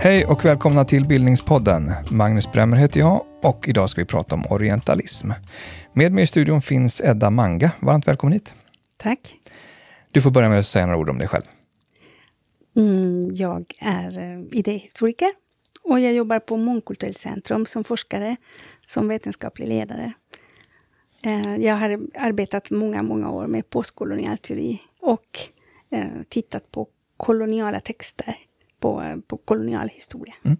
Hej och välkomna till Bildningspodden. Magnus Bremmer heter jag och idag ska vi prata om orientalism. Med mig i studion finns Edda Manga. Varmt välkommen hit. Tack. Du får börja med att säga några ord om dig själv. Mm, jag är eh, idéhistoriker och jag jobbar på Mångkulturellt centrum som forskare, som vetenskaplig ledare. Eh, jag har arbetat många, många år med postkolonial teori och eh, tittat på koloniala texter på, på kolonial historia. Mm.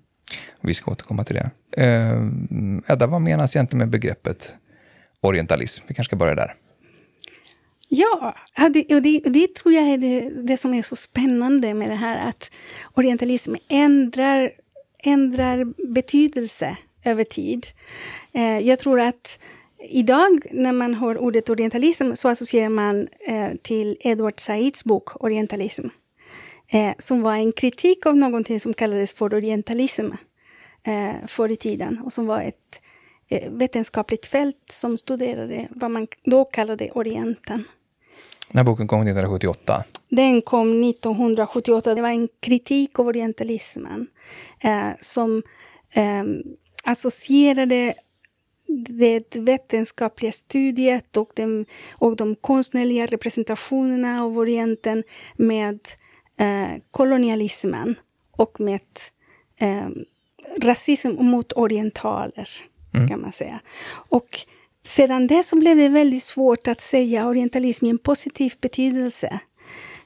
Vi ska återkomma till det. Eh, Edda, vad menas egentligen med begreppet orientalism? Vi kanske ska börja där. Ja, det, och det, och det tror jag är det, det, som är så spännande med det här att orientalism ändrar, ändrar betydelse över tid. Eh, jag tror att idag när man hör ordet orientalism så associerar man eh, till Edward Saids bok Orientalism eh, som var en kritik av någonting som kallades för orientalism eh, förr i tiden och som var ett eh, vetenskapligt fält som studerade vad man då kallade Orienten. Den här boken kom 1978? Den kom 1978. Det var en kritik av orientalismen eh, som eh, associerade det vetenskapliga studiet och, den, och de konstnärliga representationerna av Orienten med eh, kolonialismen och med eh, rasism mot orientaler, mm. kan man säga. Och sedan dess så blev det väldigt svårt att säga orientalism i en positiv betydelse.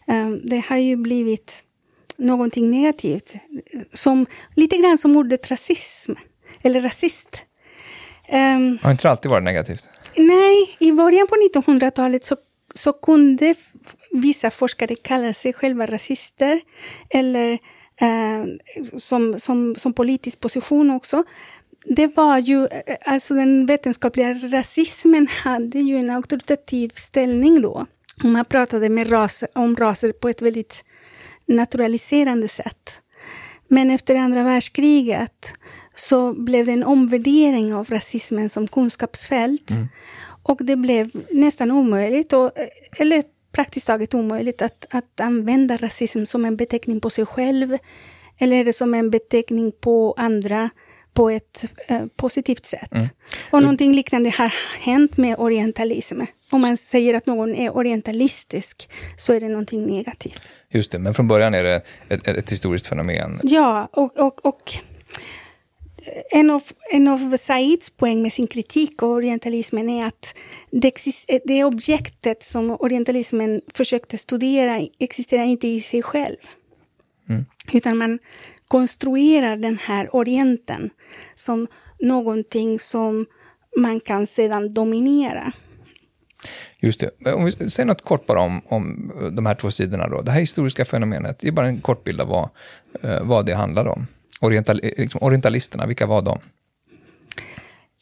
Eh, det har ju blivit någonting negativt. Som, lite grann som ordet rasism, eller rasist. Um, har inte alltid varit negativt? Nej, i början på 1900-talet så, så kunde vissa forskare kalla sig själva rasister, eller eh, som, som, som politisk position också. Det var ju, eh, alltså den vetenskapliga rasismen hade ju en auktoritativ ställning då. Man pratade med ras, om raser på ett väldigt naturaliserande sätt. Men efter andra världskriget så blev det en omvärdering av rasismen som kunskapsfält. Mm. Och det blev nästan omöjligt, och, eller praktiskt taget omöjligt att, att använda rasism som en beteckning på sig själv, eller som en beteckning på andra på ett eh, positivt sätt. Mm. Och någonting liknande har hänt med orientalism. Om man säger att någon är orientalistisk så är det någonting negativt. Just det, men från början är det ett, ett historiskt fenomen. Ja, och, och, och en av, en av Saids poäng med sin kritik av orientalismen är att det, det objektet som orientalismen försökte studera existerar inte i sig själv. Mm. Utan man konstruerar den här orienten som någonting som man kan sedan dominera. Just det. Om vi säger något kort bara om, om de här två sidorna då. Det här historiska fenomenet, ge bara en kort bild av vad, eh, vad det handlar om oriental, liksom orientalisterna, vilka var de?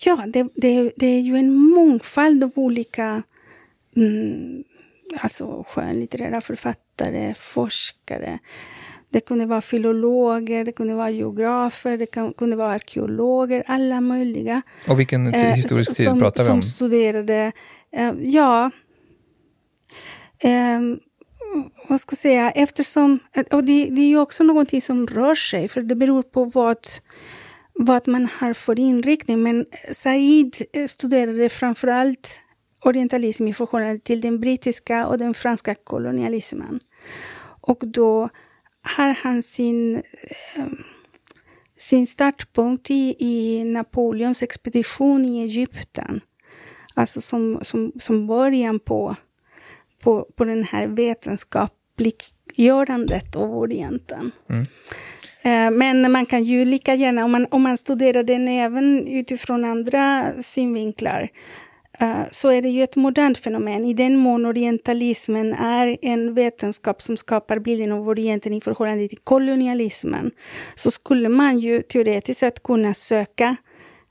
Ja, det, det, det, är ju en mångfald av olika mm, alltså skönlitterära författare, forskare. Det kunde vara filologer, det kunde vara geografer, det kunde vara arkeologer, alla möjliga. Och vilken eh, historisk tid som, pratar vi om? Som studerade, eh, ja, eh, vad ska jag säga, eftersom, och det, det är ju också någonting som rör sig, för det beror på vad, vad man har för inriktning. Men Said eh, studerade framförallt orientalism i förhållande till den brittiska och den franska kolonialismen. Och då har han sin, eh, sin startpunkt i, i Napoleons expedition i Egypten. Alltså som, som, som början på på, på den här vetenskapligt-görandet av Orienten. Mm. Eh, men man kan ju lika gärna, om man, om man studerar den även utifrån andra synvinklar, eh, så är det ju ett modernt fenomen. I den mån orientalismen är en vetenskap som skapar bilden av Orienten i förhållande till kolonialismen, så skulle man ju teoretiskt sett kunna söka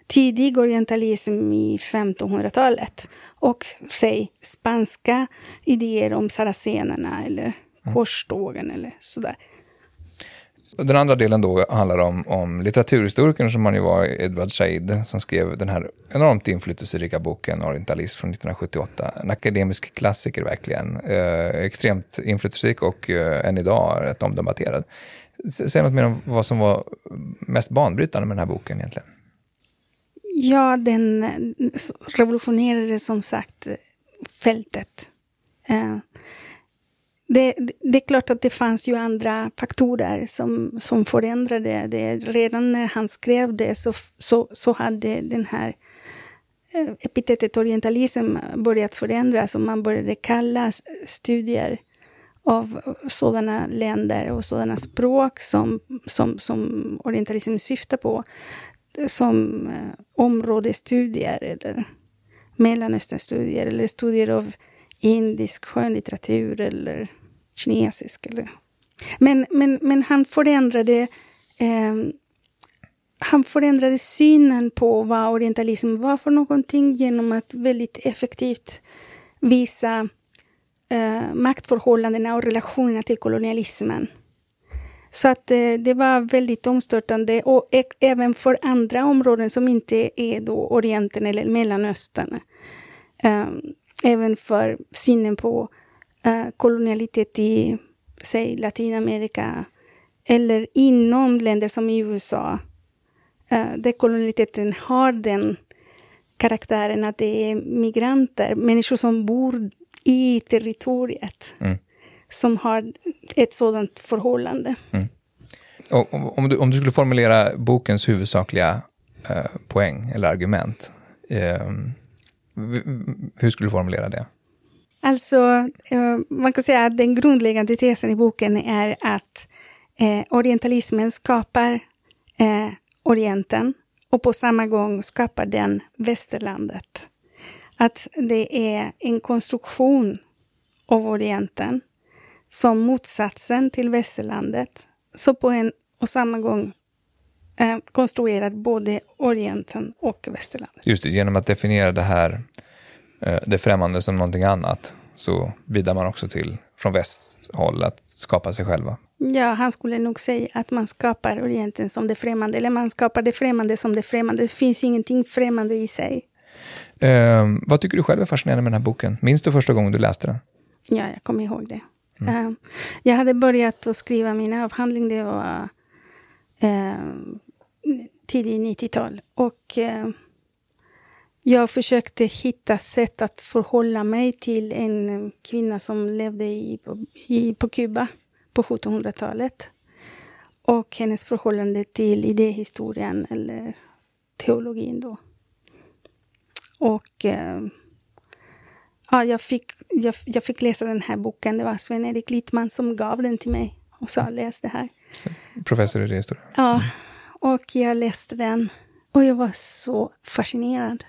tidig orientalism i 1500-talet och säg spanska idéer om saracenerna eller mm. korstågen eller sådär. Den andra delen då handlar om, om litteraturhistorikern som han ju var, Edward Said, som skrev den här enormt inflytelserika boken Orientalism från 1978. En akademisk klassiker verkligen. Eh, extremt inflytelserik och eh, än idag rätt omdebatterad. Säg något mer om vad som var mest banbrytande med den här boken egentligen. Ja, den revolutionerade som sagt fältet. Eh, det, det, är klart att det fanns ju andra faktorer som, som förändrade det. Redan när han skrev det så, så, så hade den här eh, epitetet orientalism börjat förändras och man började kalla studier av sådana länder och sådana språk som, som, som orientalism syftar på som eh, områdesstudier eller Mellanösternstudier eller studier av indisk skönlitteratur eller kinesisk. Eller. Men, men, men han förändrade eh, han förändrade synen på vad orientalism var för någonting genom att väldigt effektivt visa eh, maktförhållandena och relationerna till kolonialismen. Så att eh, det var väldigt omstörtande och även för andra områden som inte är då Orienten eller Mellanöstern. Eh, även för synen på eh, kolonialitet i, säg, Latinamerika eller inom länder som i USA. Eh, där kolonialiteten har den karaktären att det är migranter, människor som bor i territoriet. Mm. Som har ett sådant förhållande. Mm. Och, om, du, om du skulle formulera bokens huvudsakliga eh, poäng eller argument, eh, hur skulle du formulera det? Alltså, eh, man kan säga att den grundläggande tesen i boken är att eh, orientalismen skapar eh, Orienten och på samma gång skapar den västerlandet. Att det är en konstruktion av Orienten som motsatsen till västerlandet. Så på en och samma gång eh, konstruerar både Orienten och västerlandet. Just det, genom att definiera det här, eh, det främmande som någonting annat, så bidrar man också till, från västhåll, att skapa sig själva. Ja, han skulle nog säga att man skapar Orienten som det främmande, eller man skapar det främmande som det främmande. Det finns ingenting främmande i sig. Eh, vad tycker du själv är fascinerande med den här boken? Minns du första gången du läste den? Ja, jag kommer ihåg det. Mm. Ehm, jag hade börjat att skriva min avhandling, det var eh, tidigt 90-tal. Och eh, jag försökte hitta sätt att förhålla mig till en kvinna som levde i, i, på Kuba på 1700-talet. Och hennes förhållande till idéhistorien eller teologin då. Och eh, ja, jag, fick, jag, jag, fick läsa den här boken. Det var Sven-Erik Littman som gav den till mig och sa läs det här. Så, professor i idéhistoria? Ja, och jag läste den och jag var så fascinerad.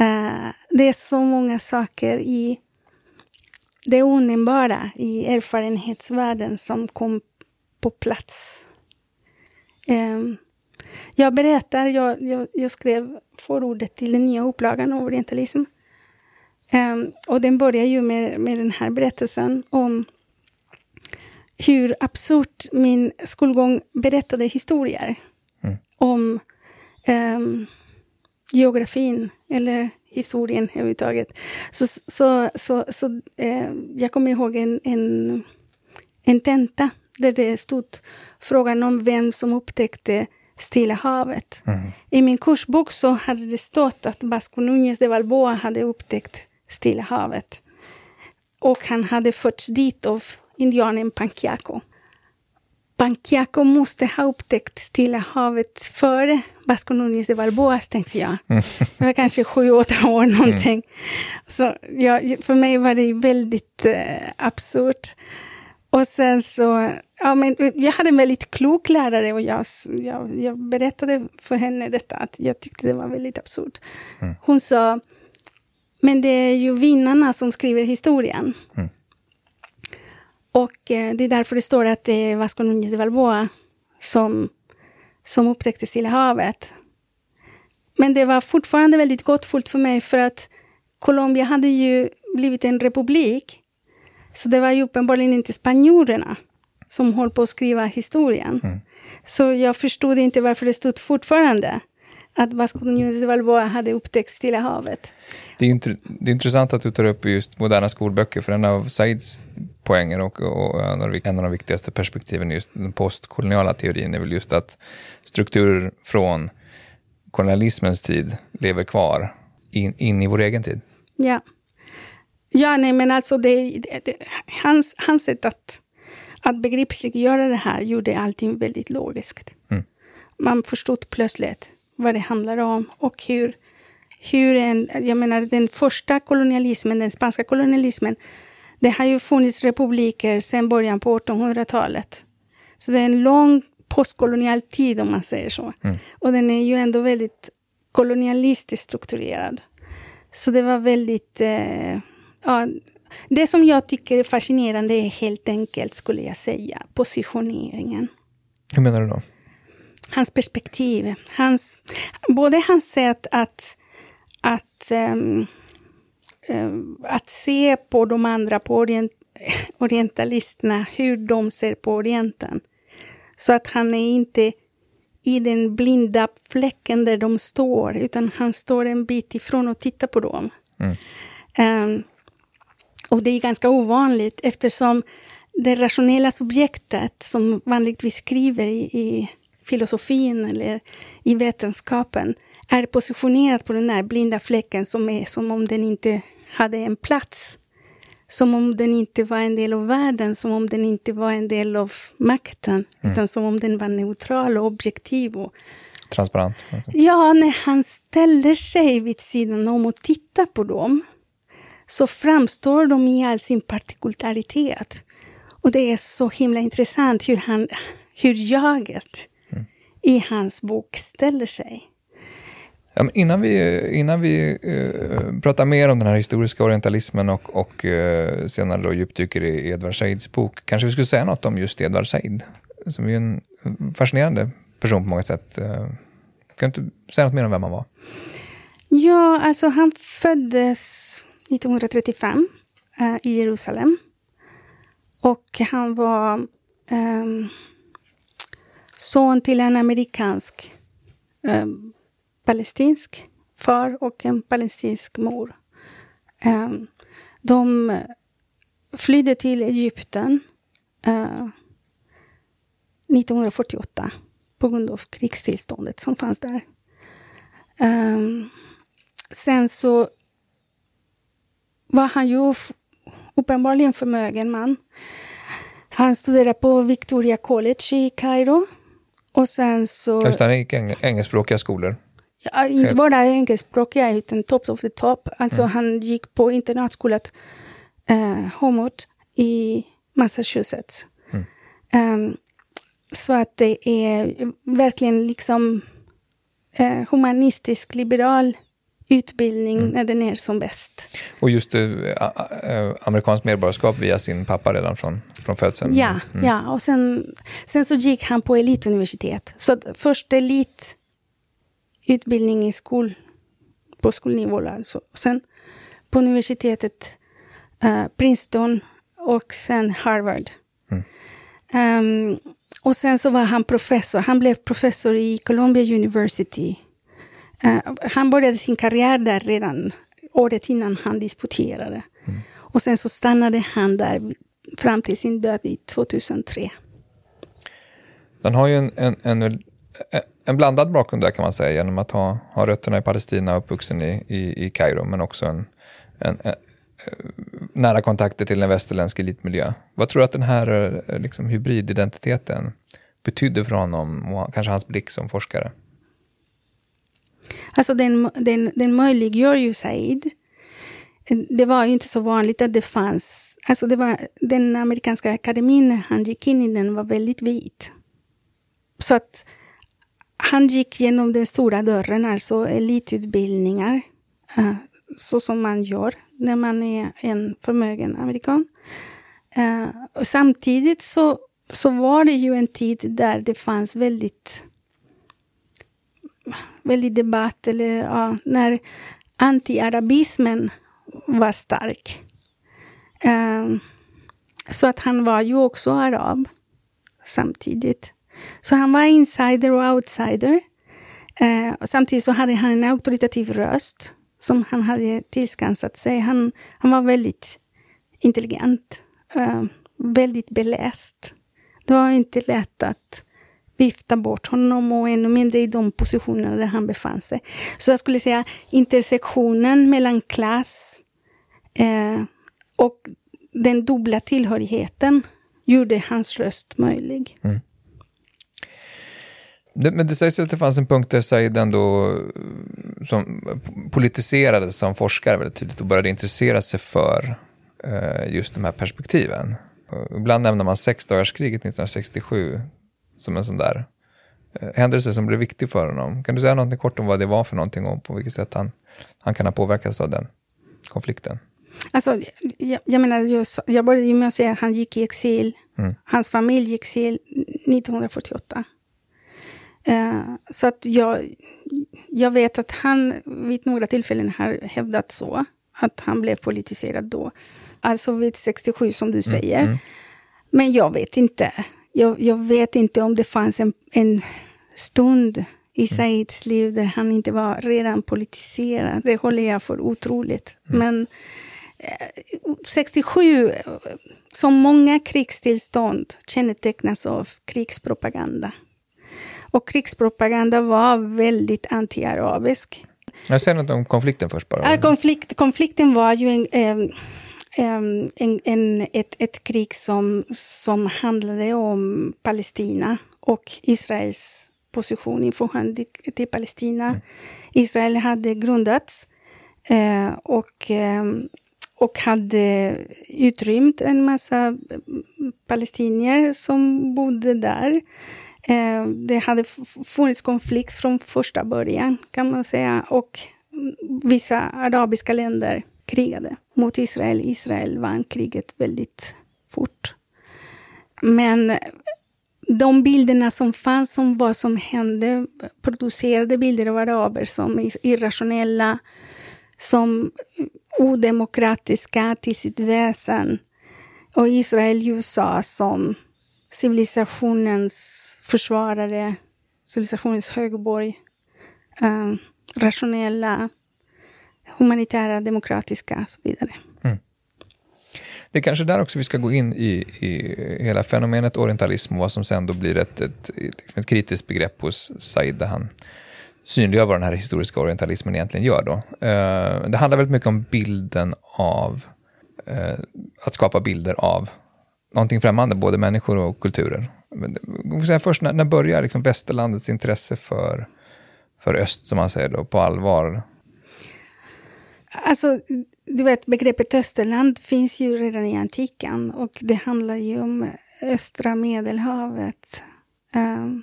Uh, det är så många saker i det onämnbara, i erfarenhetsvärlden som kom på plats. Um, jag berättar, jag, jag, jag skrev förordet till den nya upplagan av orientalism. Um, och den börjar ju med, med den här berättelsen om hur absurt min skolgång berättade historier mm. om um, geografin eller historien överhuvudtaget. Så, så, så, så eh, jag kommer ihåg en, en, en tenta där det stod frågan om vem som upptäckte Stilla havet. Mm. I min kursbok så hade det stått att Vasco Núñez de Balboa hade upptäckt Stilla havet. Och han hade förts dit av indianen Panquiaco. Panquiaco måste ha upptäckt Stilla havet före Vasco Núñez de Balboa, tänkte jag. Mm. Det var kanske sju, åtta år någonting. Mm. Så ja, för mig var det väldigt eh, absurt. Och sen så, ja men jag hade en väldigt klok lärare och jag, jag, jag berättade för henne detta, att jag tyckte det var väldigt absurt. Mm. Hon sa, men det är ju vinnarna som skriver historien. Mm. Och eh, det är därför det står att det är Vasco Núñez de Balboa som, som upptäckte Stilla havet. Men det var fortfarande väldigt gottfullt för mig för att Colombia hade ju blivit en republik så det var ju uppenbarligen inte spanjorerna som höll på att skriva historien. Mm. Så jag förstod inte varför det stod fortfarande att Balboa hade upptäckt Stilla havet. Det är, det är intressant att du tar upp just moderna skolböcker, för en av Saids poänger och, och en, av, en av de viktigaste perspektiven i just den postkoloniala teorin är väl just att strukturer från kolonialismens tid lever kvar in, in i vår egen tid. Ja. Ja, nej, men alltså det, det, det, hans, hans sätt att, att begripliggöra det här gjorde allting väldigt logiskt. Mm. Man förstod plötsligt vad det handlar om och hur, hur en, jag menar den första kolonialismen, den spanska kolonialismen, det har ju funnits republiker sedan början på 1800-talet. Så det är en lång postkolonial tid om man säger så. Mm. Och den är ju ändå väldigt kolonialistiskt strukturerad. Så det var väldigt... Eh, ja, det som jag tycker är fascinerande är helt enkelt, skulle jag säga, positioneringen. Hur menar du då? Hans perspektiv. Hans, både hans sätt att, att, um, um, att se på de andra, på orient, orientalisterna, hur de ser på Orienten. Så att han är inte i den blinda fläcken där de står, utan han står en bit ifrån och tittar på dem. Mm. Um, och det är ganska ovanligt eftersom det rationella subjektet som vanligtvis skriver i, i filosofin eller i vetenskapen är positionerat på den här blinda fläcken som är som om den inte hade en plats. Som om den inte var en del av världen, som om den inte var en del av makten, Mm. utan som om den var neutral och objektiv. Och, Transparent? Alltså. Ja, när han ställer sig vid sidan om och tittar på dem så framstår de i all sin partikularitet. Och det är så himla intressant hur, han, hur jaget i hans bok ställer sig. Ja, innan vi, innan vi eh, pratar mer om den här historiska orientalismen och, och eh, senare då djupdyker i Edward Saids bok, kanske vi skulle säga något om just Edward Said, som är en fascinerande person på många sätt. Eh, kan du inte säga något mer om vem han var? Ja, alltså han föddes 1935 eh, i Jerusalem. Och han var ehm, son till en amerikansk eh, palestinsk far och en palestinsk mor. Eh, de flydde till Egypten eh, 1948 på grund av krigstillståndet som fanns där. Ehm, sen så var han ju uppenbarligen förmögen man. Han studerade på Victoria College i Kairo. Och sen så... Just det, han gick eng engelskspråkiga skolor. Ja, inte bara engelskspråkiga, utan top of the top. Alltså han gick på internatskolan uh, Homot i Massachusetts. Ehm, så att det är verkligen liksom eh, humanistisk, liberal utbildning när den är som bäst. Och just a- eh, amerikanskt medborgarskap via sin pappa redan från, från födseln. Ja, ja. och sen, sen så gick han på elituniversitet. Så först elitutbildning i skol, på skolnivå alltså. Sen på universitetet eh, Princeton och sen Harvard. Ehm, och sen så var han professor. Han blev professor i Columbia University. Eh, han började sin karriär där redan året innan han disputerade. Och sen så stannade han där fram till sin död i 2003. Den har ju en, en, en, en blandad bakgrund där kan man säga, genom att ha, ha rötterna i Palestina och uppvuxen i, i, i Kairo, men också en, en, en, eh, nära kontakter till en västerländsk elitmiljö. Vad tror du att den här eh, liksom, hybrididentiteten betydde för honom och kanske hans blick som forskare? Alltså den, den, den möjliggör ju Said. Det var ju inte så vanligt att det fanns... Alltså det var, den amerikanska akademin, när han gick in i den, var väldigt vit. Så att han gick genom den stora dörren, alltså elitutbildningar. Eh, så som man gör när man är en förmögen amerikan. Eh, och samtidigt så, så var det ju en tid där det fanns väldigt väldigt debatt, eller ja, när anti-arabismen var stark. Um, så att han var ju också arab samtidigt. Så han var insider och outsider. Uh, och samtidigt så hade han en auktoritativ röst som han hade tillskansat sig. Han, han var väldigt intelligent. uh, väldigt beläst. Det var inte lätt att vifta bort honom och ännu mindre i de positioner där han befann sig. Så jag skulle säga intersektionen mellan klass eh, och den dubbla tillhörigheten gjorde hans röst möjlig. Mm. Det, men det sägs att det fanns en punkt där Said ändå eh, som politiserades som forskare väldigt tydligt och började intressera sig för eh, just de här perspektiven. Ibland nämner man sexdagarskriget 1967 som en sån där eh, händelse som blev viktig för honom. Kan du säga något kort om vad det var för någonting och på vilket sätt han, han kan ha påverkats av den konflikten? Alltså, jag, jag menar, jag, jag började ju med att säga att han gick i exil. Mm. Hans familj gick i exil 1948. Uh, så att jag, jag vet att han vid några tillfällen har hävdat så, att han blev politiserad då. Alltså vid 67 som du mm, säger. Mm. Men jag vet inte. Jag, jag, vet inte om det fanns en, en stund i mm. Saids liv där han inte var redan politiserad. Det håller jag för otroligt. Mm. Men 67, eh, som många krigstillstånd, kännetecknas av krigspropaganda. Och krigspropaganda var väldigt anti-arabisk. Jag säger något om konflikten först bara. Konflikt, konflikten var ju en, en, en, en, ett, ett krig som, som handlade om Palestina och Israels position i förhållande till Palestina. Mm. Israel hade grundats eh, och, eh, och hade utrymt en massa palestinier som bodde där. Eh, det hade funnits konflikt från första början, kan man säga. Och vissa arabiska länder krigade mot Israel. Israel vann kriget väldigt fort. Men de bilderna som fanns om vad som hände, producerade bilder av araber som irrationella, som odemokratiska till sitt väsen. Och Israel USA som civilisationens försvarare, civilisationens högborg, um, rationella, humanitära, demokratiska och så vidare. Mm. Det är kanske där också vi ska gå in i, i hela fenomenet orientalism och vad som sen då blir ett, ett, liksom ett kritiskt begrepp hos Said, där han synliggör vad den här historiska orientalismen egentligen gör. Då. Eh, det handlar väldigt mycket om bilden av, eh, att skapa bilder av någonting främmande, både människor och kulturer. Säga först, när, när börjar liksom västerlandets intresse för, för öst, som man säger då, på allvar? Alltså, du vet, begreppet Österland finns ju redan i antiken och det handlar ju om östra medelhavet. Um,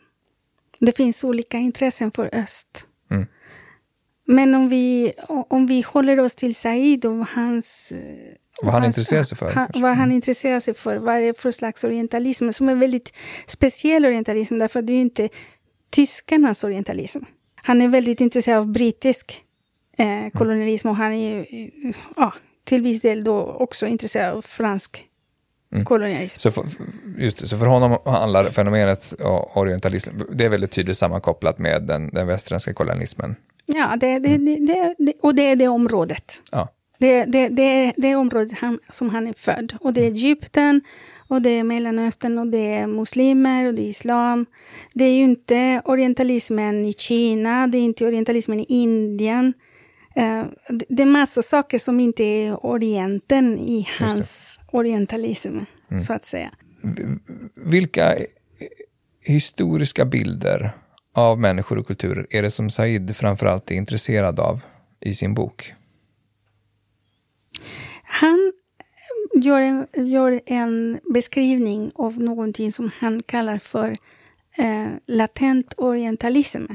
det finns olika intressen för öst. Mm. Men om vi, om vi håller oss till Said och hans vad han intresserar sig för? Han, vad han mm. intresserar sig för, vad är det för slags orientalism, som är väldigt speciell orientalism, därför att det är inte tyskarnas orientalism. Han är väldigt intresserad av brittisk eh, kolonialism och han är ja, till viss del då också intresserad av fransk mm. kolonialism. Så för, just det, så för honom handlar fenomenet orientalism, det är väldigt tydligt sammankopplat med den, den västerländska kolonialismen? Ja, det, det, mm. det, och det är det området. Ja. Det, det, det, området han, som han är född. Och det är Egypten, och det är Mellanöstern, och det är muslimer, och det är islam. Det är ju inte orientalismen i Kina, det är inte orientalismen i Indien. Uh, det är massa saker som inte är orienten i hans orientalism, mm. så att säga. Vilka historiska bilder av människor och kulturer är det som Said framförallt är intresserad av i sin bok? Han gör en, gör en beskrivning av någonting som han kallar för eh, latent orientalism.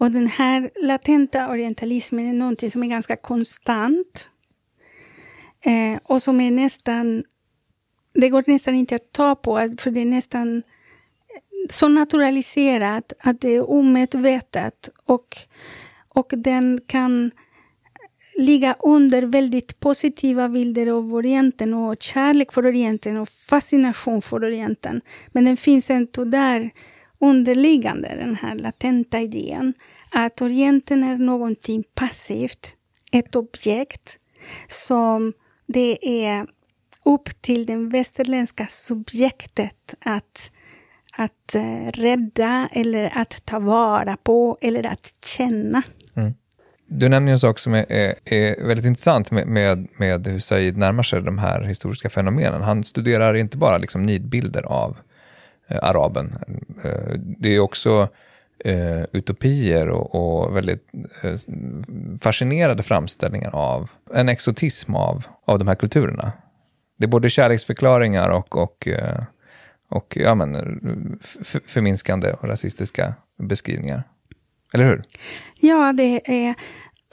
Och den här latenta orientalismen är någonting som är ganska konstant. Eh, och som är nästan... Det går nästan inte att ta på, för det är nästan så naturaliserat att det är omedvetet. Och, och den kan ligga under väldigt positiva bilder av Orienten och kärlek för Orienten och fascination för Orienten. Men den finns ändå där underliggande, den här latenta idén att Orienten är någonting passivt, ett objekt som det är upp till det västerländska subjektet att, att eh, rädda eller att ta vara på eller att känna. Mm. Du nämner en sak som är, är, är väldigt intressant med, med, med, hur Said närmar sig de här historiska fenomenen. Han studerar inte bara liksom nidbilder av Eh, araben. Eh, det är också eh, utopier och, och väldigt eh, fascinerade framställningar av en exotism av, av de här kulturerna. Det är både kärleksförklaringar och, och, eh, och ja, men, förminskande och rasistiska beskrivningar. Eller hur? Ja, det är,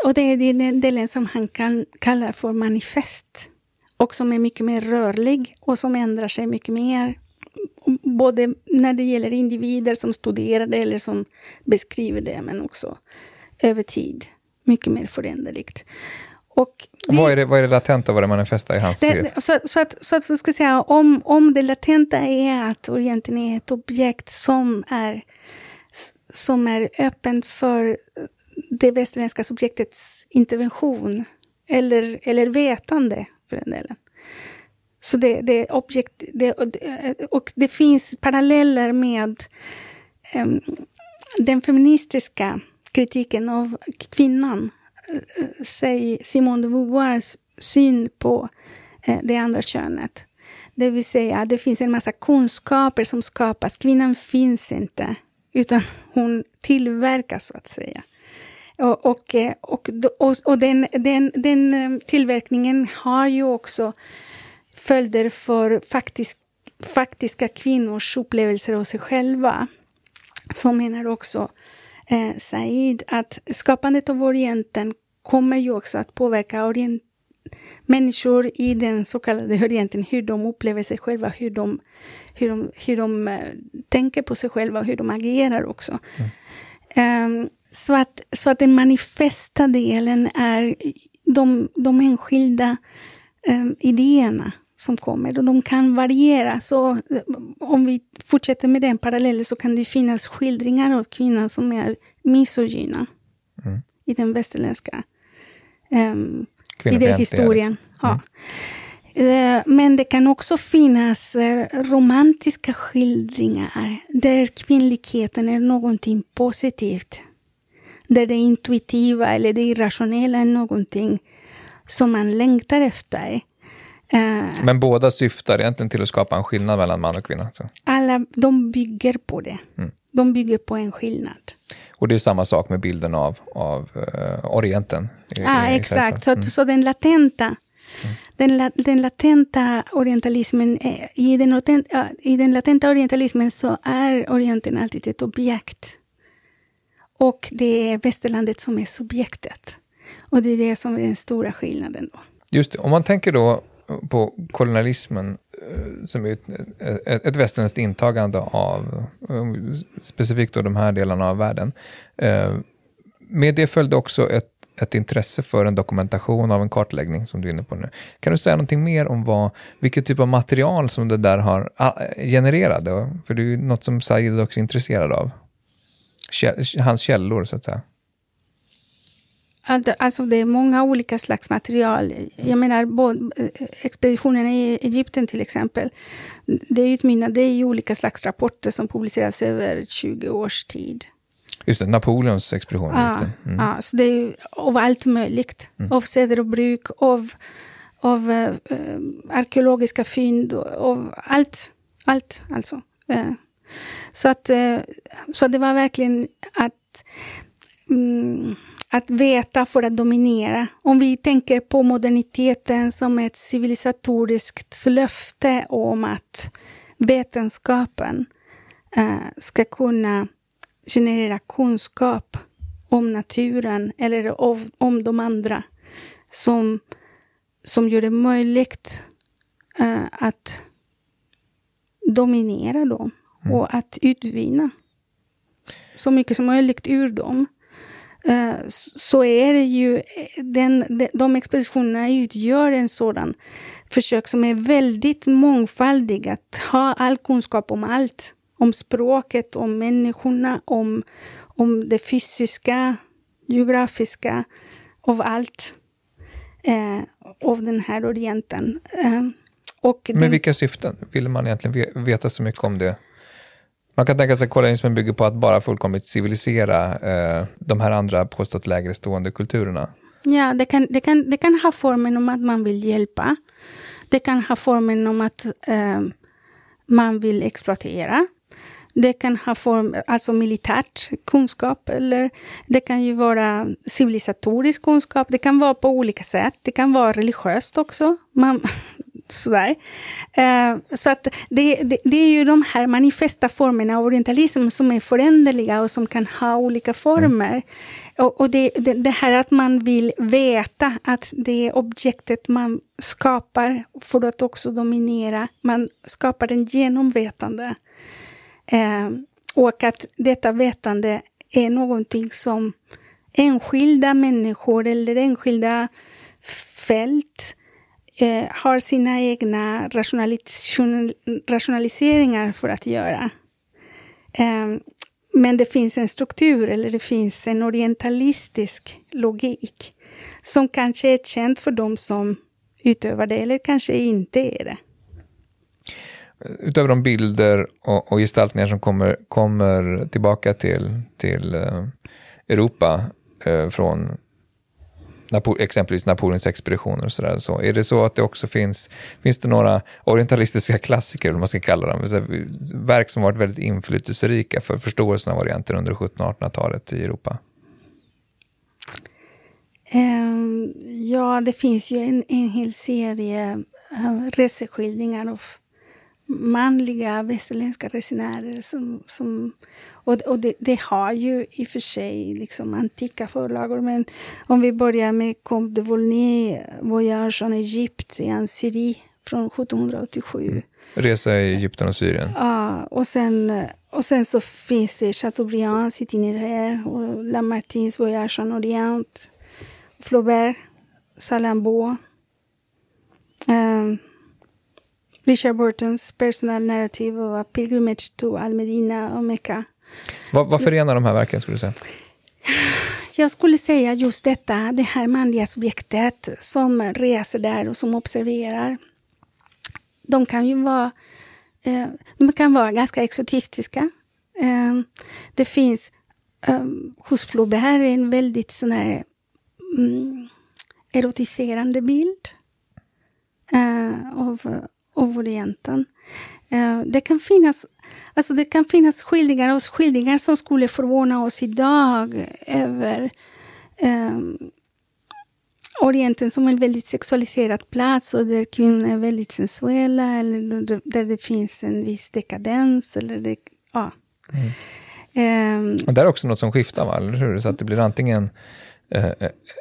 och det är den delen som han kan, kallar för manifest. Och som är mycket mer rörlig och som ändrar sig mycket mer. Både när det gäller individer som studerar det eller som beskriver det, men också över tid. Mycket mer föränderligt. Och det, vad, är det, vad är det latenta, vad är det manifesta i hans det, så, så, att, så att vi ska säga, om, om det latenta är att Orienten är ett objekt som är som är öppen för det västerländska subjektets intervention eller, eller vetande, för den delen. Så det, det objekt, det, och det finns paralleller med um, den feministiska kritiken av kvinnan. Eh, säg Simone de Beauvoirs syn på uh, det andra könet. Det vill säga, det finns en massa kunskaper som skapas. Kvinnan finns inte utan hon tillverkas så att säga. Och, och, eh, och, och, den, den, den tillverkningen har ju också följder för faktisk, faktiska kvinnors upplevelser av sig själva. Så menar också eh, Said att skapandet av Orienten kommer ju också att påverka orient, människor i den så kallade Orienten, hur de upplever sig själva, hur de, hur de, hur de uh, tänker på sig själva och hur de agerar också. Mm. Um, så, att, så att den manifesta delen är de, de enskilda um, idéerna som kommer och de kan variera. Så eh, om vi fortsätter med den parallellen så kan det finnas skildringar av kvinnan som är misogyna mm. i den västerländska um, idéhistorien. Ja. Mm. Eh, men det kan också finnas eh, romantiska skildringar där kvinnligheten är någonting positivt. Där det intuitiva eller det irrationella är någonting som man längtar efter. Eh, men båda syftar egentligen till att skapa en skillnad mellan man och kvinna? Så. Alla, de bygger på det. Mm. De bygger på en skillnad. Och det är samma sak med bilden av, av uh, Orienten. Ja, i exakt. Mm. Så, så den latenta mm. den, den latenta orientalismen, i den, i den latenta orientalismen så är Orienten alltid ett objekt. Och det är västerlandet som är subjektet. Och det är det som är den stora skillnaden. Då. Just det, om man tänker då på kolonialismen eh, som är ett, ett, ett västerländskt intagande av eh, specifikt då de här delarna av världen. Eh, med det följde också ett, ett intresse för en dokumentation av en kartläggning som du är inne på nu. Kan du säga någonting mer om vad, vilket typ av material som det där har ah, genererat? För det är ju något som Said också är intresserad av. Hans källor, så att säga. Alltså det är många olika slags material. Jag menar, både, eh, expeditionen i Egypten till exempel. Det utmynnar det i olika slags rapporter som publiceras över 20 års tid. Just det, Napoleons expedition i Egypten. Mm. Ja, så det är ju av allt möjligt. Mm. Av seder och bruk, av, av äh, arkeologiska fynd, av allt. Allt alltså. Äh. Så, att, äh, så det var verkligen att mm, att veta för att dominera. Om vi tänker på moderniteten som ett civilisatoriskt löfte om att vetenskapen äh, ska kunna generera kunskap om naturen eller av, om de andra som, som gör det möjligt äh, att dominera dem mm. och att utvinna så mycket som möjligt ur dem. Eh, så är det ju, den, de expeditionerna utgör en sådan försök som är väldigt mångfaldig, att ha all kunskap om allt. Om språket, om människorna, om, om det fysiska, geografiska, av allt. Eh, av den här orienten. Eh, Och Med den- vilka syften vill man egentligen ve- veta så mycket om det? Man kan tänka sig att kolonialismen bygger på att bara fullkomligt civilisera eh, de här andra påstått lägre stående kulturerna. Ja, det kan, det, kan, det kan ha formen om att man vill hjälpa. Det kan ha formen om att eh, man vill exploatera. Det kan ha form, alltså militärt kunskap, eller det kan ju vara civilisatorisk kunskap. Det kan vara på olika sätt. Det kan vara religiöst också. Man, sådär. Eh, så att det, det, det är ju de här manifesta formerna av orientalism som är föränderliga och som kan ha olika former. Och, och det, det, här att man vill veta att det objektet man skapar för att också dominera, man skapar en genomvetande. Eh, och att detta vetande är någonting som enskilda människor eller enskilda fält eh, har sina egna rationalis- rationaliseringar för att göra. Eh, men det finns en struktur eller det finns en orientalistisk logik som kanske är känd för de som utövar det eller kanske inte är det. Utöver de bilder och, och gestaltningar som kommer, kommer tillbaka till, till eh, Europa eh, från Napo- exempelvis Napoleons expeditioner och sådär. Så är det så att det också finns, finns det några orientalistiska klassiker, eller vad man ska kalla dem, verk som varit väldigt inflytelserika för förståelsen av Orienten under 1700 och 1800-talet i Europa? Ehm, ja, det finns ju en, en hel serie uh, reseskildringar av manliga västerländska resenärer. Som, som, och och det, det har ju i och för sig liksom antika förlagor. Men om vi börjar med Comte de Volney, Voyage en Egypte i en Syrie från 1787. Resa i Egypten och Syrien. Ja, och sen, och sen så finns det Chateaubriands itinéraire och Lamartines Voyage en Orient. Flaubert, Salambo. Um, Richard Burtons personal narrative of a pilgrimage to Al-Medina och Mecca. Vad, vad förenar de här verken, skulle du säga? Jag skulle säga just detta, det här manliga subjektet som reser där och som observerar. De kan ju vara, eh, de kan vara ganska exotistiska. Eh, det finns eh, hos Flaubert en väldigt sån här mm, erotiserande bild eh, av, av Orienten. Eh, det kan finnas Alltså det kan finnas skildringar och skildringar som skulle förvåna oss idag över eh, Orienten som en väldigt sexualiserad plats och där kvinnor är väldigt sensuella eller där- där det finns en viss dekadens. Eller det, ja. Ehm, Och det är också något som skiftar, va? eller hur? Så att det blir antingen eh,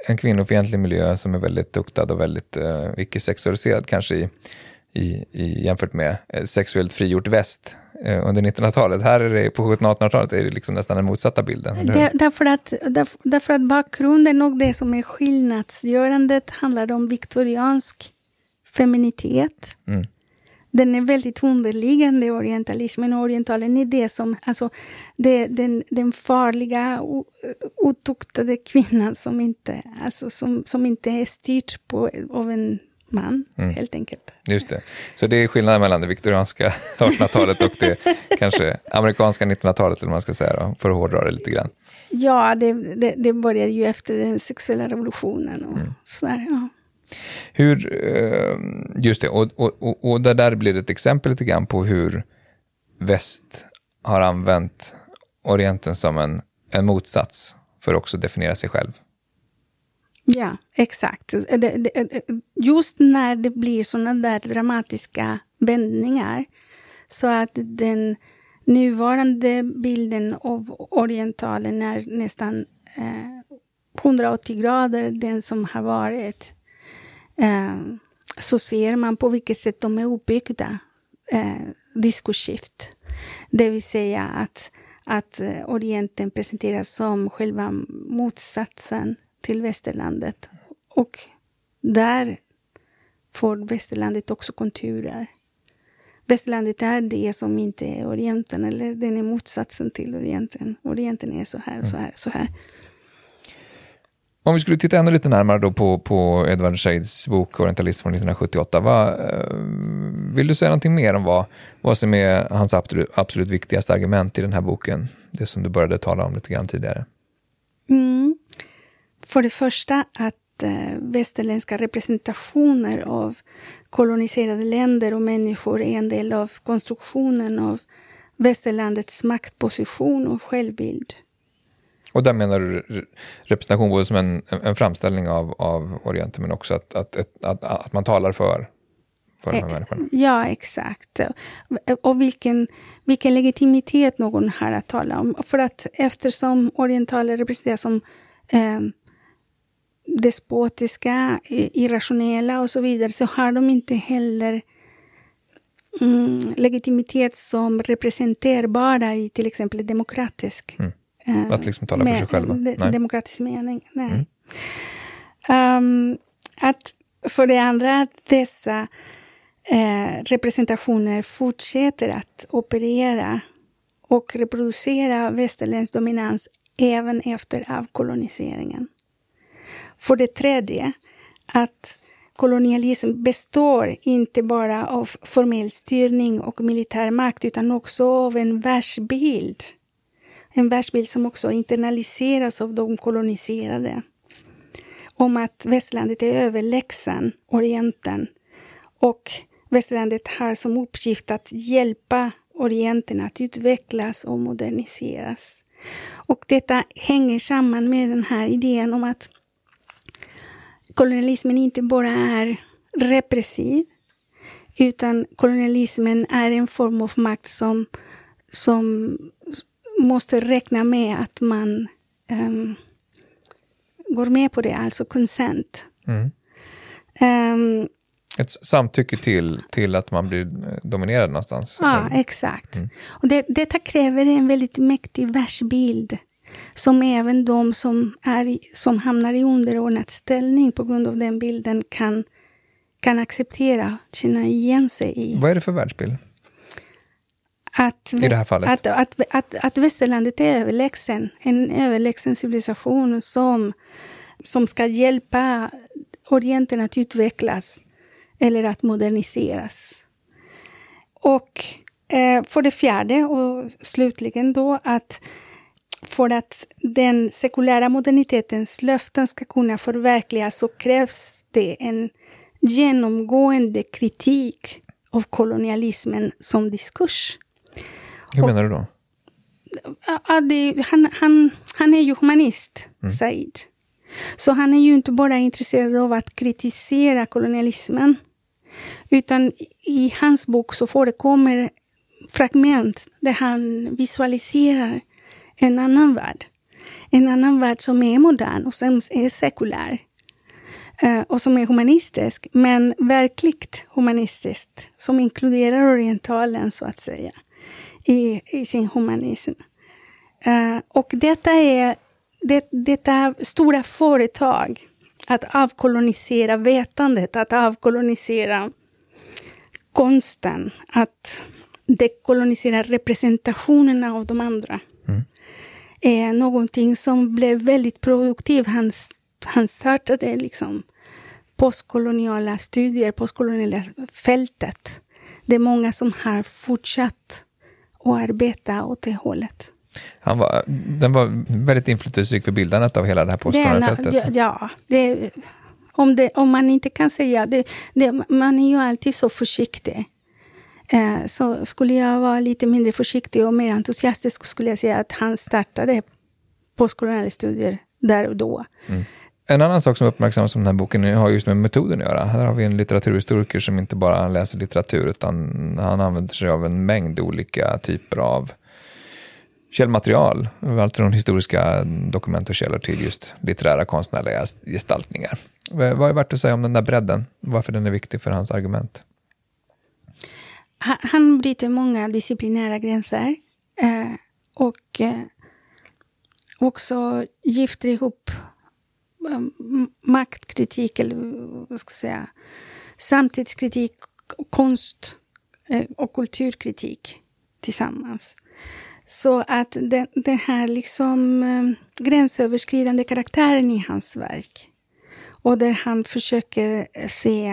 en kvinnofientlig miljö som är väldigt tuktad och väldigt eh, icke-sexualiserad, kanske i, i, i, jämfört med eh, sexuellt frigjort väst eh, under 1900-talet. Här är det, på 1700-1800-talet är det liksom nästan den motsatta bilden. Det, därför, att, därför, därför att bakgrunden och det som är skillnadsgörandet handlar om viktoriansk feminitet. Mm. Den är väldigt underliggande orientalismen. Orientalen är det som, alltså, det, den, den farliga, otuktade kvinnan som inte, alltså, som, som inte är styrd på, av en man, Mm. helt enkelt. Just det. Så det är skillnaden mellan det viktorianska 1800-talet och det kanske amerikanska 1900-talet, eller man ska säga, då, för att hårdra det lite grann. Ja, det, det, det börjar ju efter den sexuella revolutionen. Och sådär, ja. Hur, eh, just det, och, och, och, och det där blir ett exempel lite grann på hur väst har använt Orienten som en, en motsats för att också definiera sig själv. Ja, exakt. Eh, eh, eh, just när det blir såna där dramatiska vändningar så att den nuvarande bilden av orientalen är nästan eh, 180 grader den som har varit. Eh, så ser man på vilket sätt de är uppbyggda eh, diskursivt. Det vill säga att, att Orienten presenteras som själva motsatsen till västerlandet. Och där får västerlandet också konturer. Västerlandet är det som inte är Orienten, eller den är motsatsen till Orienten. Orienten är så här, så här, så här. Om vi skulle titta ännu lite närmare då på, på Edward Shades bok Orientalist från 1978. Vad, eh, vill du säga någonting mer om vad, vad som är hans absolut, absolut viktigaste argument i den här boken? Det som du började tala om lite grann tidigare. Mm. För det första att eh, västerländska representationer av koloniserade länder och människor är en del av konstruktionen av västerlandets maktposition och självbild. Och där menar du representation både som en, en framställning av, av Orienten men också att, att, att, att, man talar för, eh? Ja, exakt. Och vilken, vilken legitimitet någon har att tala om. För att eftersom orientaler representeras som eh, despotiska, irrationella och så vidare, så har de inte heller mm, legitimitet som representerbara i till exempel demokratisk mm. Uh, att liksom tala för sig själva? Nej. Demokratisk mening, nej. Mm. Um, att för det andra, att dessa uh, representationer fortsätter att operera och reproducera västerländsk dominans även efter avkoloniseringen. För det tredje, att kolonialism består inte bara av formell styrning och militär makt utan också av en världsbild en världsbild som också internaliseras av de koloniserade. Om att västlandet är överlägsen Orienten och västlandet har som uppgift att hjälpa Orienten att utvecklas och moderniseras. Och detta hänger samman med den här idén om att kolonialismen inte bara är repressiv, utan kolonialismen är en form av makt som, som måste räkna med att man um, går med på det, alltså consent. Mm. Um, Ett samtycke till, till att man blir eh, dominerad någonstans? Ja, exakt. Mm. Och det, detta kräver en väldigt mäktig världsbild som även de som, är, som hamnar i underordnad ställning på grund av den bilden kan, kan acceptera, känna igen sig i. Vad är det för världsbild? att, I det här fallet? Att, att, att, att västerlandet är överlägsen. En överlägsen civilisation som, som ska hjälpa Orienten att utvecklas eller att moderniseras. Och eh, för det fjärde och slutligen då att för att den sekulära modernitetens löften ska kunna förverkligas så krävs det en genomgående kritik av kolonialismen som diskurs. Hur menar du då? Det, han, han, han är ju humanist, mm. Said. Så han är ju inte bara intresserad av att kritisera kolonialismen. Utan i hans bok så förekommer fragment där han visualiserar en annan värld. En annan värld som är modern och som är sekulär. Eh, och som är humanistisk, men verkligt humanistiskt. Som inkluderar orientalen, så att säga i, i sin humanism. Eh, och detta är det, detta stora företag, att avkolonisera vetandet, att avkolonisera konsten, att dekolonisera representationerna av de andra. Är någonting som blev väldigt produktivt. Han, han startade liksom postkoloniala studier, postkoloniala fältet. Det är många som har fortsatt och arbeta åt det hållet. Han var, den var väldigt inflytelserik för bildandet av hela det här postkolonialfältet. Ja, ja det, om, det, om man inte kan säga det, det man är ju alltid så försiktig. Eh, så skulle jag vara lite mindre försiktig och mer entusiastisk skulle jag säga att han startade postkoloniala studier där och då. Mm. En annan sak som uppmärksammas i den här boken har just med metoden att göra. Här har vi en litteraturhistoriker som inte bara läser litteratur, utan han använder sig av en mängd olika typer av källmaterial. Allt från historiska dokument och källor till just litterära konstnärliga gestaltningar. Eh, vad är värt att säga om den där bredden? Varför den är viktig för hans argument? Han bryter många disciplinära gränser. Eh, och eh, också gifter ihop eh, maktkritik, eller vad ska jag säga, samtidskritik, konst eh, och kulturkritik tillsammans. Så att den, den här liksom eh, gränsöverskridande karaktären i hans verk och där han försöker se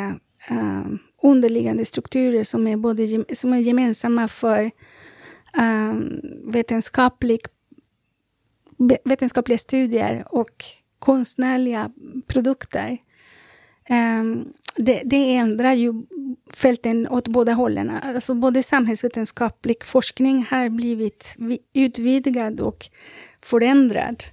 eh, underliggande strukturer som är, både, som är gemensamma för um, vetenskaplig, vetenskapliga studier och konstnärliga produkter. Um, det, det, ändrar ju fälten åt båda hållen. Alltså både samhällsvetenskaplig forskning har blivit utvidgad och förändrad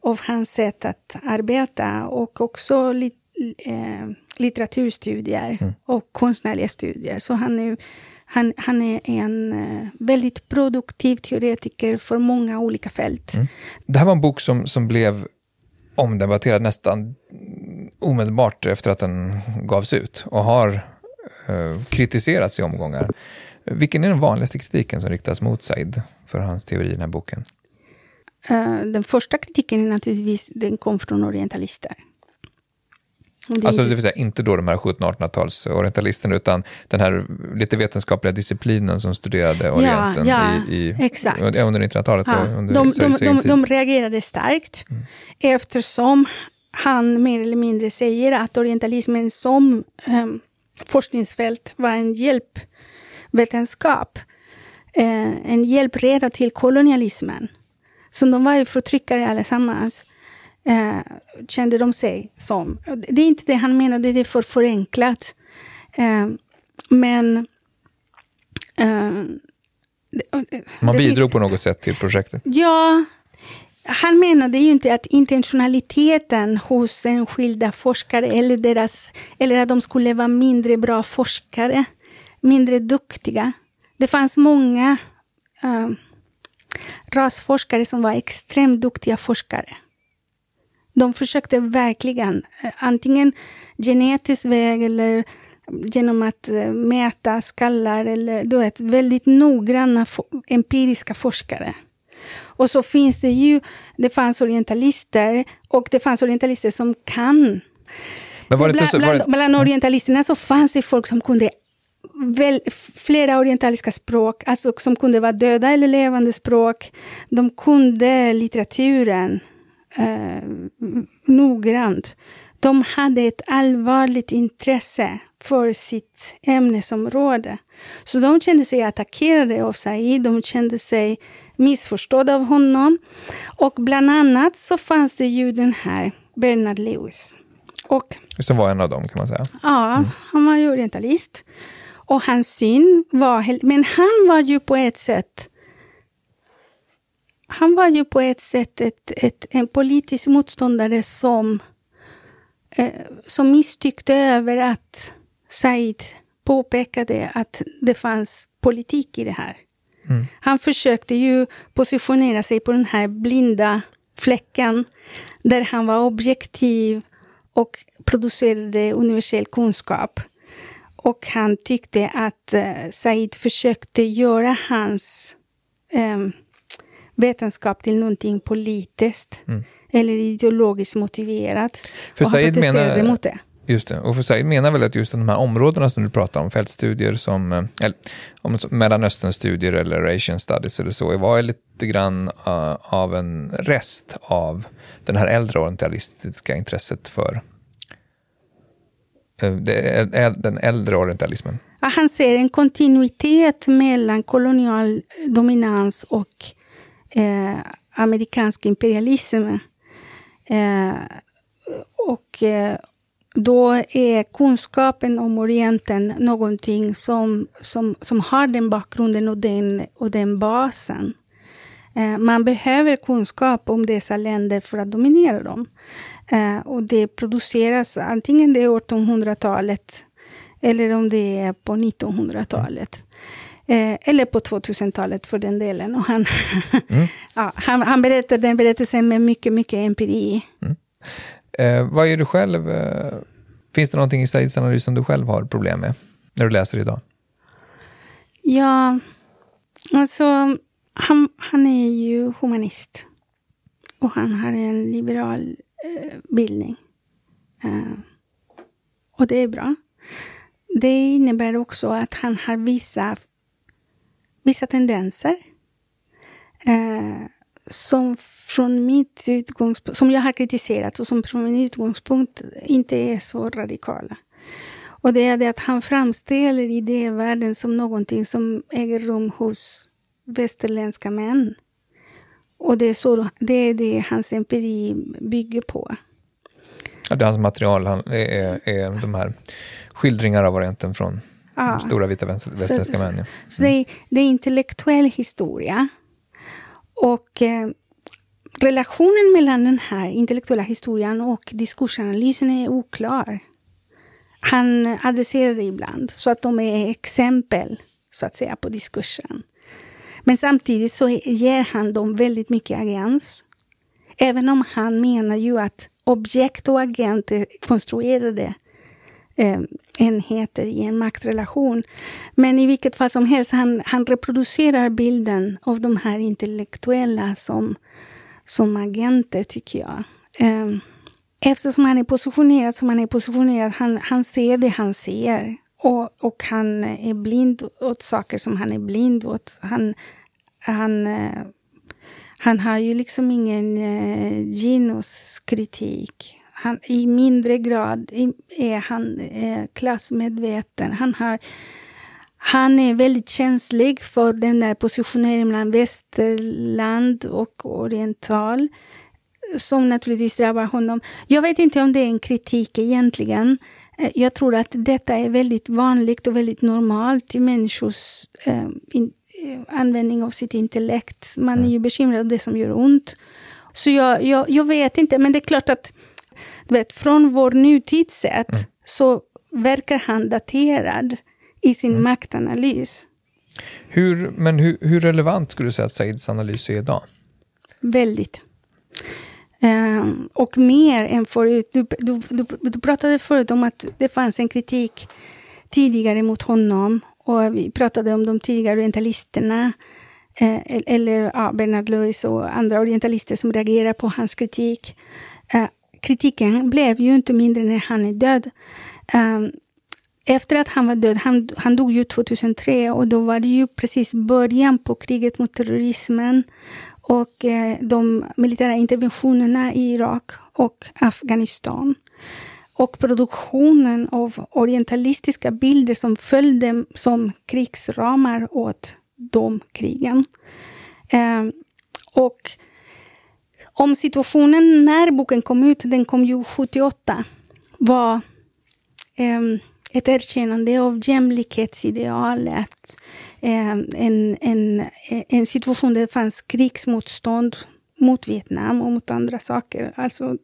av hans sätt att arbeta och också lite eh, litteraturstudier mm. och konstnärliga studier. Så han är, han, han är en eh, väldigt produktiv teoretiker för många olika fält. Mm. Det här var en bok som, som blev omdebatterad nästan omedelbart efter att den gavs ut och har eh, kritiserats i omgångar. Vilken är den vanligaste kritiken som riktas mot Said för hans teori i den här boken? Uh, den första kritiken är naturligtvis, den kom från orientalister. Det alltså det vill säga inte då de här 1700-1800-tals orientalisterna utan den här lite vetenskapliga disciplinen som studerade Orienten ja, ja, i, i, exakt. under 1900-talet. Ja. de, de, de, de, reagerade starkt mm. eftersom han mer eller mindre säger att orientalismen som um, forskningsfält var en hjälpvetenskap. Uh, en hjälpreda till kolonialismen. Så de var ju förtryckare allesammans eh, kände de sig som. Det är inte det han menar, det är för förenklat. Eh, men... Eh, Man bidrog finns, på något sätt till projektet? Ja. Han menade ju inte att intentionaliteten hos enskilda forskare eller, deras, eller att de skulle vara mindre bra forskare, mindre duktiga. Det fanns många uh, rasforskare som var extremt duktiga forskare. De försökte verkligen, eh, antingen genetisk väg eller genom att eh, mäta skallar eller du vet, väldigt noggranna empiriska forskare. Och så finns det ju, det fanns orientalister och det fanns orientalister som kan. Men var det bland, så, var det... bland, bland orientalisterna så fanns det folk som kunde väl, flera orientaliska språk, alltså som kunde vara döda eller levande språk. De kunde litteraturen eh, noggrant. De hade ett allvarligt intresse för sitt ämnesområde. Så de kände sig attackerade av Said, de kände sig missförstådda av honom. Och bland annat så fanns det ju den här Bernard Lewis. Och, Som var en av dem kan man säga. Ja, mm. han var ju orientalist. Och hans syn var... Men han var ju på ett sätt han var ju på ett sätt ett, ett, en politisk motståndare som, eh, som misstyckte över att Said påpekade att det fanns politik i det här. Mm. Han försökte ju positionera sig på den här blinda fläcken där han var objektiv och producerade universell kunskap. Och han tyckte att eh, Said försökte göra hans eh, vetenskap till någonting politiskt mm. eller ideologiskt motiverat. För och Said menar, mot det. Just det, och för Said menar väl att just de här områdena som du pratar om, fältstudier som, eh, eller om Mellanösternstudier eller Asian studies eller så, var lite grann uh, av en rest av den här äldre orientalistiska intresset för uh, det, den äldre orientalismen. Han ser en kontinuitet mellan kolonial dominans och eh, amerikansk imperialism. Eh, och eh, då är kunskapen om Orienten någonting som, som, som har den bakgrunden och den, och den basen. Eh, man behöver kunskap om dessa länder för att dominera dem. Eh, och det produceras antingen det är 1800-talet eller om det är på 1900-talet. Eh, eller på 2000-talet för den delen. Och han, mm. ja, han, han berättar den berättelsen med mycket, mycket empiri. Mm. Eh, vad är du själv? Eh, finns det någonting i Saids analys som du själv har problem med när du läser idag? Ja, alltså han, han är ju humanist. Och han har en liberal eh, bildning. Och det är bra. Det innebär också att han har vissa vissa tendenser. eh, som från mitt utgångspunkt, som jag har kritiserat och som från min utgångspunkt inte är så radikala. Och det är det att han framställer idévärlden som någonting som äger rum hos västerländska män. Och det är, så, det, är det hans empiri bygger på. Ja, det är hans material, han, är, är de här skildringar av Orienten från ja. stora vita västerländska män. Ja. Mm. Så det är, det är intellektuell historia. Och eh, relationen mellan den här intellektuella historien och diskursanalysen är oklar. Han adresserar det ibland så att de är exempel, så att säga, på diskursen. Men samtidigt så ger han dem väldigt mycket agens. Även om han menar ju att objekt och agent är konstruerade eh, enheter i en maktrelation. Men i vilket fall som helst, han, han reproducerar bilden av de här intellektuella som, som agenter, tycker jag. Eh, eftersom han är positionerad som han är positionerad, han, han ser det han ser. Och, och han är blind åt saker som han är blind åt. Han, han, eh, han har ju liksom ingen eh, genuskritik. Han, I mindre grad är han eh, klassmedveten. Han, har, han är väldigt känslig för den där positioneringen mellan västerland och oriental som naturligtvis drabbar honom. Jag vet inte om det är en kritik egentligen. Eh, jag tror att detta är väldigt vanligt och väldigt normalt i människors eh, in, eh, användning av sitt intellekt. Man är ju mm. bekymrad av det som gör ont. Så jag, jag, jag vet inte, men det är klart att du vet, från vår nutidssätt mm. så verkar han daterad i sin mm. maktanalys. Hur, men hur, hur relevant skulle du säga att Saids analys är idag? Väldigt. Um, och mer än förut. Du, du, du, du, pratade förut om att det fanns en kritik tidigare mot honom. Och vi pratade om de tidigare orientalisterna. Eh, eller ja, Bernard Lewis och andra orientalister som reagerar på hans kritik. Eh, kritiken blev ju inte mindre när han är död. Um, efter att han var död, han, han dog ju 2003 och då var det ju precis början på kriget mot terrorismen och eh, de militära interventionerna i Irak och Afghanistan. Och produktionen av orientalistiska bilder som följde som krigsramar åt de krigen. Eh, och om situationen när boken kom ut, den kom ju 78, var um, ett erkännande av jämlikhetsidealet. Um, en, en, en situation där det fanns krigsmotstånd mot Vietnam och mot andra saker. Alltså,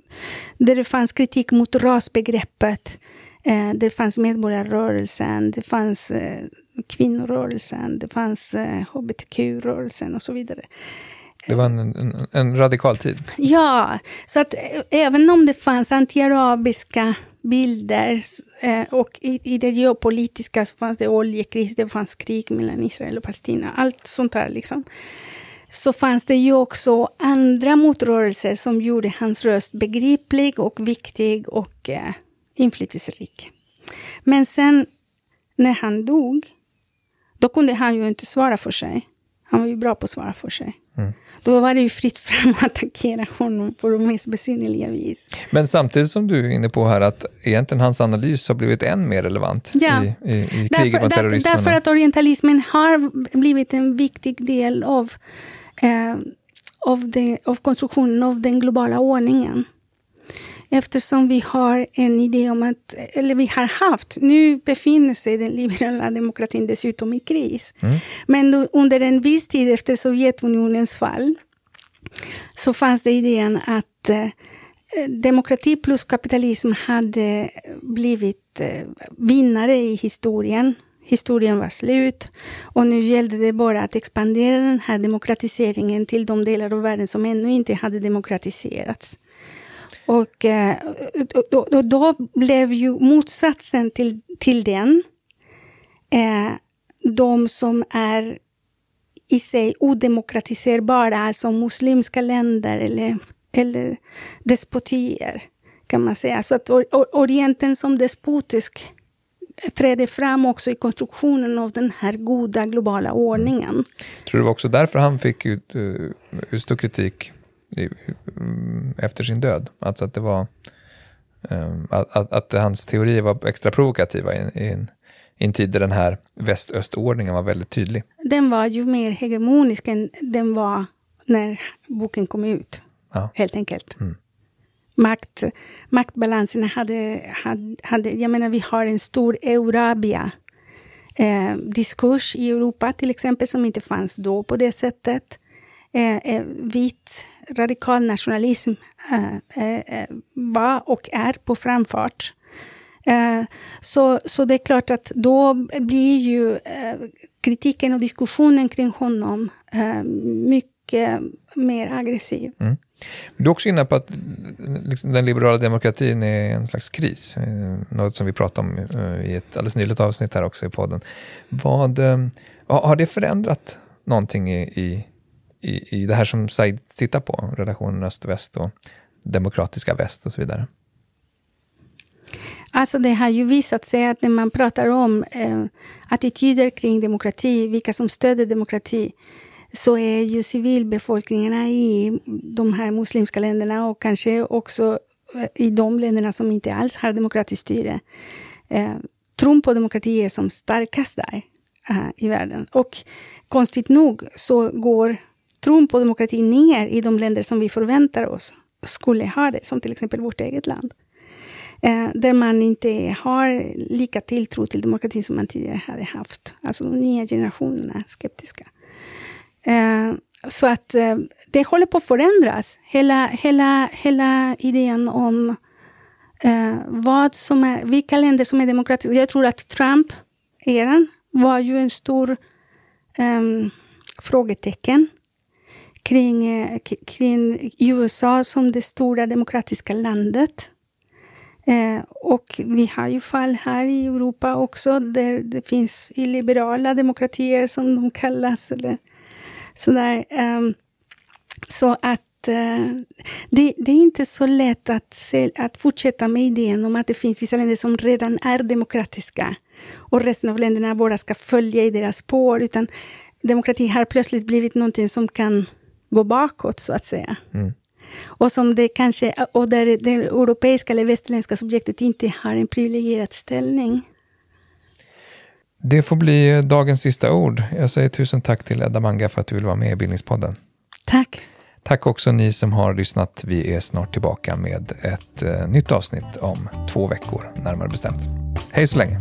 där det fanns kritik mot rasbegreppet. Eh, det fanns medborgarrörelsen, det fanns eh, kvinnorörelsen, det fanns eh, hbtq-rörelsen och så vidare. Det var en, en, en, radikal tid. Ja, så att eh, även om det fanns antiarabiska bilder eh, och i, i det geopolitiska så fanns det oljekris, det fanns krig mellan Israel och Palestina, allt sånt där liksom. Så fanns det ju också andra motrörelser som gjorde hans röst begriplig och viktig och eh, inflytelserik. Men sen när han dog, då kunde han ju inte svara för sig. Han var ju bra på att svara för sig. Mm. Då var det ju fritt fram att attackera honom på de mest besynnerliga vis. Men samtidigt som du är inne på här att egentligen hans analys har blivit än mer relevant ja. i, i, i kriget mot terrorismen. Därför att orientalismen har blivit en viktig del av, eh, av, det, av konstruktionen av den globala ordningen. Eftersom vi har en idé om att, eller vi har haft, nu befinner sig den liberala demokratin dessutom i kris. Mm. Men under en viss tid efter Sovjetunionens fall så fanns det idén att eh, demokrati plus kapitalism hade blivit eh, vinnare i historien. Historien var slut och nu gällde det bara att expandera den här demokratiseringen till de delar av världen som ännu inte hade demokratiserats. Och eh, och, då, då, då, blev ju motsatsen till, till den eh, de som är i sig odemokratiserbara, alltså muslimska länder eller, eller despotier, kan man säga. Så att Orienten som despotisk trädde fram också i konstruktionen av den här goda globala ordningen. Mm. Tror du det var också därför han fick ut, eh, uh, utstå kritik efter sin död? Alltså att det var um, att, att, att, hans teorier var extra provokativa i, i, en, i en tid där den här väst-öst-ordningen var väldigt tydlig. Den var ju mer hegemonisk än den var när boken kom ut, ja. helt enkelt. Mm makt, maktbalanserna hade, hade, hade... Jag menar, vi har en stor Eurabia. Eh, diskurs i Europa till exempel, som inte fanns då på det sättet. Eh, eh, vit radikal nationalism eh, eh, eh, var och är på framfart. Eh, så, så det är klart att då blir ju kritiken och diskussionen kring honom mycket mer aggressiv. Mm. Du är också inne på att liksom, den liberala demokratin är en slags kris. Eh, något som vi pratade om eh, i ett alldeles nyligt avsnitt här också i podden. Vad, eh, har det förändrat någonting i, i, i, det här som Said tittar på? Relationen öst-väst och demokratiska väst och så vidare. Alltså det har ju visat sig att när man pratar om eh, attityder kring demokrati, vilka som stöder demokrati, så är ju civilbefolkningarna i de här muslimska länderna och kanske också eh, i de länderna som inte alls har demokratiskt styre. Eh, tron på demokrati är som starkast där eh, i världen. Och konstigt nog så går tron på demokrati ner i de länder som vi förväntar oss skulle ha det, som till exempel vårt eget land. Eh, där man inte har lika tilltro till demokratin som man tidigare hade haft. Alltså de nya generationerna är skeptiska. Eh, så att eh, det håller på att förändras. Hela, hela, hela idén om eh, vad som är, vilka länder som är demokratiska. Jag tror att Trump-eran var ju en stor ehm, frågetecken kring, eh, kring USA som det stora demokratiska landet. Eh, och vi har ju fall här i Europa också, där det finns illiberala demokratier, som de kallas, eller Sådär, Eh, så att eh, det, det, är inte så lätt att, se, att fortsätta med idén om att det finns vissa länder som redan är demokratiska och resten av länderna bara ska följa i deras spår, utan demokrati har plötsligt blivit någonting som kan gå bakåt, så att säga. Mm. Och, som det kanske, och där det europeiska eller västerländska subjektet inte har en privilegierad ställning. Det får bli dagens sista ord. Jag säger tusen tack till Edda Manga för att du vill vara med i Bildningspodden. Tack. Tack också ni som har lyssnat. Vi är snart tillbaka med ett eh, nytt avsnitt om två veckor, närmare bestämt. Hej så länge.